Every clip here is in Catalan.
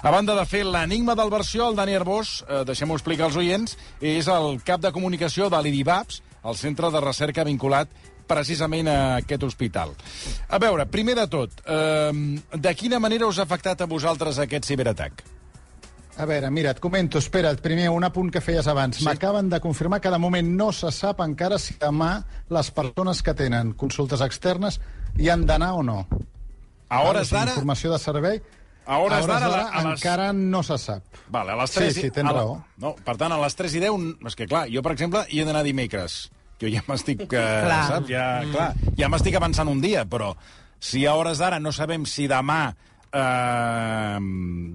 A banda de fer l'enigma del versió, el Dani Arbós, eh, deixem-ho explicar als oients, és el cap de comunicació de l'IDIVAPS, el centre de recerca vinculat precisament a aquest hospital. A veure, primer de tot, eh, de quina manera us ha afectat a vosaltres aquest ciberatac? A veure, mira, et comento, espera't, primer un apunt que feies abans. Sí. M'acaben de confirmar que de moment no se sap encara si demà les persones que tenen consultes externes hi han d'anar o no. A hores d'ara... Informació de servei... A hores d'ara... d'ara a les- encara no se sap. Vale, a les 3 Sí, sí, tens a la- raó. No, per tant, a les 3 i 10... És que, clar, jo, per exemple, hi he d'anar dimecres. Jo ja m'estic... Eh, Clar. saps? Ja, clar, ja m'estic avançant un dia, però si a hores d'ara no sabem si demà eh,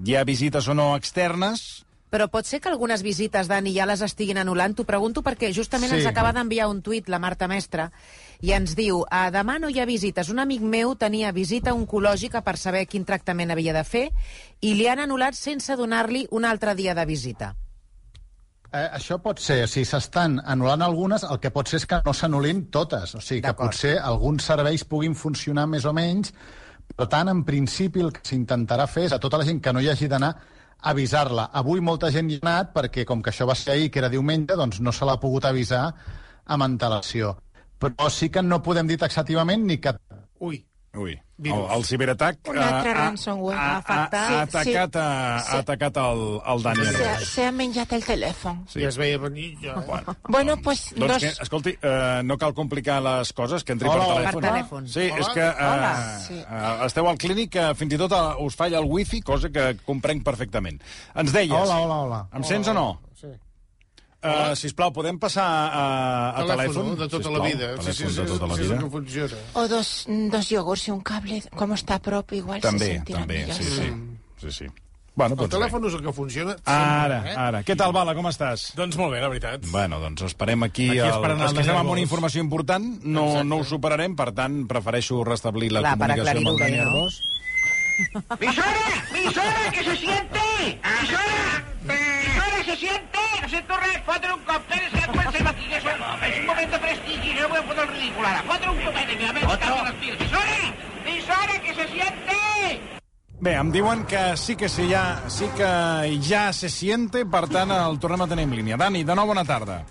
hi ha visites o no externes... Però pot ser que algunes visites, Dani, ja les estiguin anul·lant? T'ho pregunto perquè justament Sí. ens acaba d'enviar un tuit la Marta Mestra i ens diu ah, demà no hi ha visites. Un amic meu tenia visita oncològica per saber quin tractament havia de fer i li han anul·lat sense donar-li un altre dia de visita. Eh, això pot ser, sigui, s'estan anul·lant algunes, el que pot ser és que no s'anul·lin totes. O sigui, que potser alguns serveis puguin funcionar més o menys, per tant, en principi, el que s'intentarà fer és a tota la gent que no hi hagi d'anar avisar-la. Avui molta gent hi ha anat perquè, com que això va ser ahir, que era diumenge, doncs no se l'ha pogut avisar amb antelació. Però sí que no podem dir taxativament ni que Ui, Ui, el, Virus. el ciberatac Un altre ha- ransomware ha, ha ha, ha Sí, atacat, sí. ha, Sí. ha atacat el, el Dani Se, Arbós. se ha menjat el telèfon. Sí. ja es veia venir. Ja. Bueno, Bueno, pues doncs dos... que, escolti, uh, no cal complicar les coses, que entri Hola, per hola. telèfon. Per telèfon. Sí, Hola. és que uh, Hola. Sí. uh, esteu al clínic que fins i tot uh, us falla el wifi, cosa que comprenc perfectament. Ens deies... Hola, hola, hola. Em sents o no? Sí. Uh, sisplau, podem passar a, a telèfon? de tota Sisplau, la vida. Sí, Telèfon sí, sí, de tota la sí, és vida. el que funciona. O dos, dos iogurts i un cable. Com està a prop, igual També, se sentirà també, millor. sí, sí. sí, sí. Bueno, El doncs telèfon és el que funciona. bé. Ara, sempre, eh? ara. Què tal, Bala, com estàs? Doncs molt bé, la veritat. Bueno, doncs esperem aquí... Aquí el, el els que estem amb una informació important no, Exacte. no ho superarem, per tant, prefereixo restablir la Clar, comunicació amb el aclarir-ho Dani bé, no? Arbós. ¡Misora! ¡Que se siente! ¡Misora! ¡Misora! ¡Se siente! ¡No se torre! ¡Fotre un! ¡Espera, que comença el matí! Eso és un moment de prestigi! No voy a fotre el ridícul ara! ¡Fotre un copet! ¡Me a veure les piles! ¡Misora! ¡Misora! ¡Que se siente! Bé, em diuen que sí que sí, ja, sí que ja se siente, per tant, el tornem a tenir en línia. Dani, de nou, bona tarda.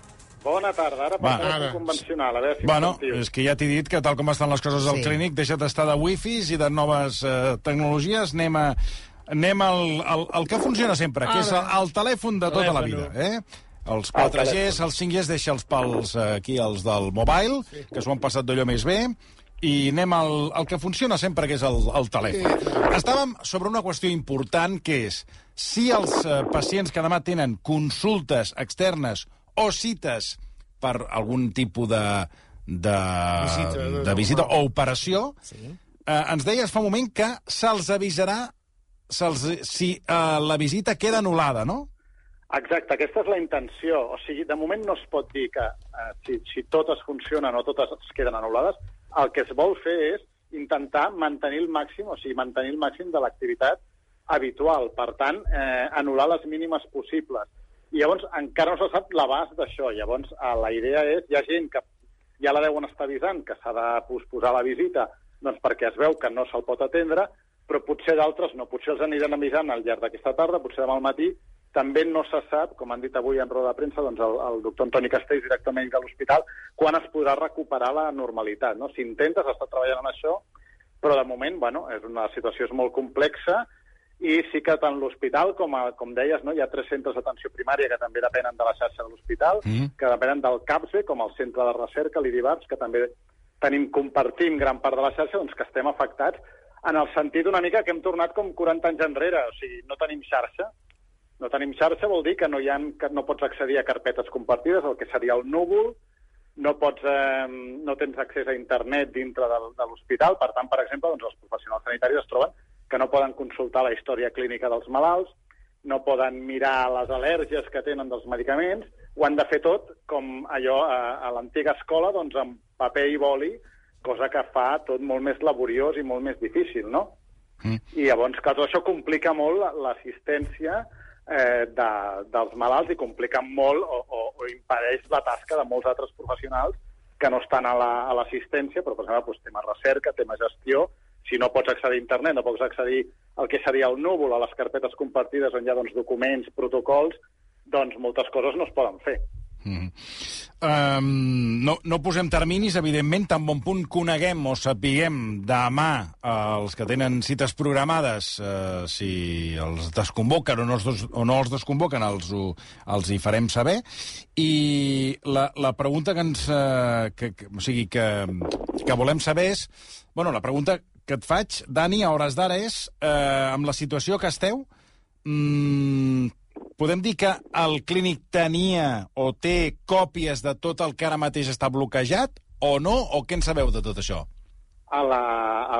Bona tarda, ara Va. per Ara. convencional, a veure si Bueno, és que ja t'he dit que tal com estan les coses al Sí. clínic, deixa't estar de wifis i de noves eh, tecnologies, anem a, anem al, al, al que funciona sempre, que és el, el telèfon de tota la vida, eh? Els 4Gs, els 5Gs, deixa'ls pels, eh, aquí, els del mobile, que s'ho han passat d'allò més bé, i anem al, al que funciona sempre, que és el, el telèfon. Estàvem sobre una qüestió important, que és si els eh, pacients que demà tenen consultes externes o cites per algun tipus de, de, Visita, de- de visita o operació, sí. eh, ens deies fa un moment que se'ls avisarà se'ls, si eh, la visita queda anul·lada, no? Exacte, aquesta és la intenció. O sigui, de moment no es pot dir que eh, si, si totes funcionen o totes es queden anul·lades. El que es vol fer és intentar mantenir el màxim, o sigui, mantenir el màxim de l'activitat habitual. Per tant, eh, anul·lar les mínimes possibles. I llavors encara no se sap l'abast d'això. Llavors, eh, la idea és, hi ha gent que ja la deuen estar avisant que s'ha de posposar la visita doncs perquè es veu que no se'l pot atendre, però potser d'altres no. Potser els aniran avisant al llarg d'aquesta tarda, potser demà al matí. També no se sap, com han dit avui en roda de premsa, doncs el, el doctor Antoni Castells, director mèdic de l'hospital, quan es podrà recuperar la normalitat. No? S'intenta, s'està treballant en això, però de moment, bueno, és una situació és molt complexa i sí que tant l'hospital, com, a, com deies, no, hi ha tres centres d'atenció primària que també depenen de la xarxa de l'hospital, Mm. que depenen del CAPSE, com el centre de recerca, l'IDIVAPS, que també tenim, compartim gran part de la xarxa, doncs que estem afectats en el sentit una mica que hem tornat com 40 anys enrere, o sigui, no tenim xarxa. No tenim xarxa vol dir que no, hi ha, que no pots accedir a carpetes compartides, el que seria el núvol, no, pots, eh, no tens accés a internet dintre del, de l'hospital, per tant, per exemple, doncs els professionals sanitaris es troben que no poden consultar la història clínica dels malalts, no poden mirar les al·lèrgies que tenen dels medicaments, ho han de fer tot com allò a, a l'antiga escola, doncs amb paper i boli, cosa que fa tot molt més laboriós i molt més difícil, no? Mm. I llavors, clar, tot això complica molt la- l'assistència eh, de, dels malalts i complica molt o, o, o impedeix la tasca de molts altres professionals que no estan a la- a l'assistència, la, però, per exemple, doncs, tema recerca, tema gestió, si no pots accedir a internet, no pots accedir al que seria el núvol, a les carpetes compartides on hi ha doncs, documents, protocols, doncs moltes coses no es poden fer. Mm. Um, no, no posem terminis, evidentment, tan bon punt coneguem o sapiguem demà eh, els que tenen cites programades, eh, si els desconvoquen o no els, des, o no els desconvoquen, els, ho, els hi farem saber. I la, la pregunta que ens... Eh, que, que, o sigui, que, que volem saber és... Bueno, la pregunta que et faig, Dani, a hores d'ara és, eh, amb la situació que esteu, mm, podem dir que el clínic tenia o té còpies de tot el que ara mateix està bloquejat o no? O què en sabeu de tot això? A la,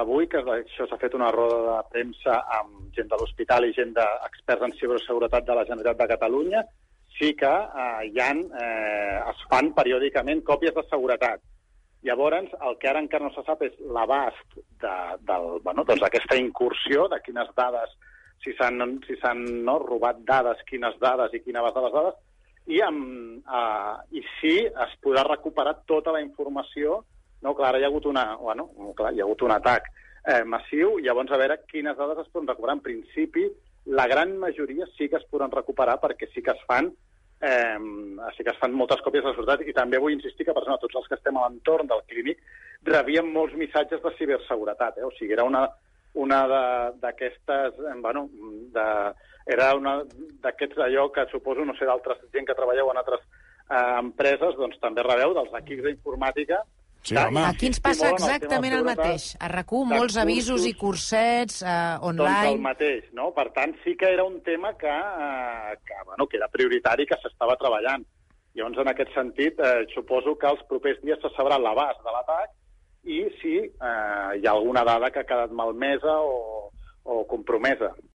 avui, que això s'ha fet una roda de premsa amb gent de l'hospital i gent d'experts en ciberseguretat de la Generalitat de Catalunya, sí que eh, hi ha, eh, es fan periòdicament còpies de seguretat. Llavors, el que ara encara no se sap és l'abast d'aquesta de, bueno, doncs incursió, de quines dades si s'han si no, robat dades, quines dades i quina base de les dades, i, amb, uh, i si es podrà recuperar tota la informació. No, clar, ara hi ha hagut, una, bueno, clar, hi ha hagut un atac eh, massiu, llavors a veure quines dades es poden recuperar. En principi, la gran majoria sí que es podran recuperar perquè sí que es fan eh, sí que es fan moltes còpies de la i també vull insistir que, per exemple, tots els que estem a l'entorn del clínic rebíem molts missatges de ciberseguretat. Eh? O sigui, era una, una d'aquestes, bueno, de, era una d'aquests allò que suposo, no sé, d'altres gent que treballeu en altres eh, empreses, doncs també rebeu dels equips d'informàtica Sí, home. Aquí ens passa exactament el mateix. A rac molts avisos i cursets eh, online... Doncs el mateix, no? Per tant, sí que era un tema que, eh, que, bueno, que era prioritari, que s'estava treballant. Llavors, en aquest sentit, eh, suposo que els propers dies se sabrà l'abast de l'atac i si eh, hi ha alguna dada que ha quedat malmesa o, o compromesa.